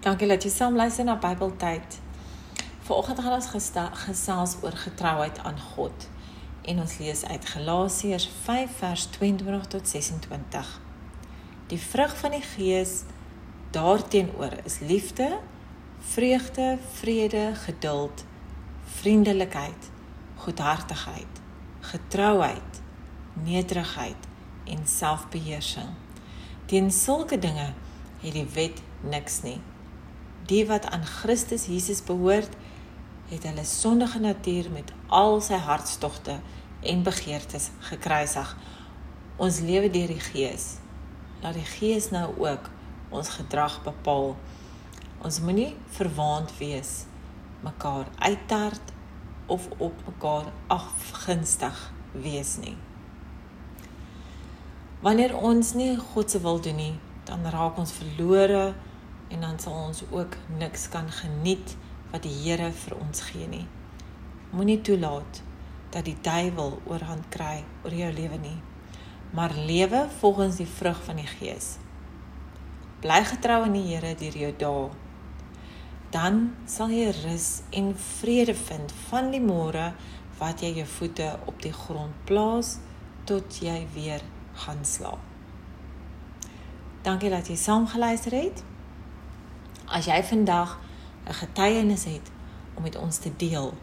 Dankie dat jy saam luister na Bybeltyd. Vanoggend gaan ons gesels oor getrouheid aan God. En ons lees uit Galasiërs 5 vers 22 tot 26. Die vrug van die Gees daarteenoor is liefde, vreugde, vrede, geduld, vriendelikheid, goedhartigheid, getrouheid, nederigheid en selfbeheersing. Teen sulke dinge het die wet niks nie. Die wat aan Christus Jesus behoort, het hulle sondige natuur met al sy hartstogte en begeertes gekruisig. Ons lewe deur die Gees. Laat die Gees nou ook ons gedrag bepaal. Ons moenie verwaand wees, mekaar uittart of op mekaar afgunstig wees nie. Wanneer ons nie God se wil doen nie, dan raak ons verlore en dan sal ons ook niks kan geniet wat die Here vir ons gee nie. Moenie toelaat dat die duiwel oorhand kry oor jou lewe nie. Maar lewe volgens die vrug van die Gees. Bly getrou aan die Here deur jou dae. Dan sal jy rus en vrede vind van die môre wat jy jou voete op die grond plaas tot jy weer gaan slaap. Dankie dat jy saam geluister het. As jy vandag 'n getuienis het om met ons te deel,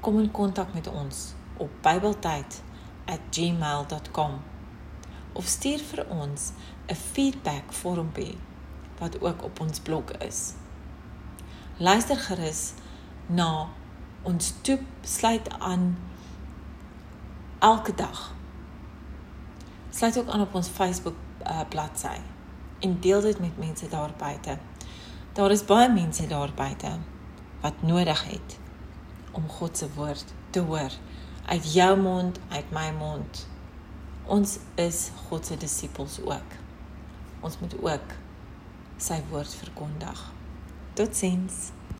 kom in kontak met ons op bybeltyd@gmail.com of stuur vir ons 'n feedback vormpie wat ook op ons blog is. Luister gerus na ons toep sluit aan elke dag. Sluit ook aan op ons Facebook uh, bladsy en deel dit met mense daar buite. Daar is baie mense daar buite wat nodig het om God se woord te hoor uit jou mond, uit my mond. Ons is God se disippels ook. Ons moet ook sy woord verkondig. Totsiens.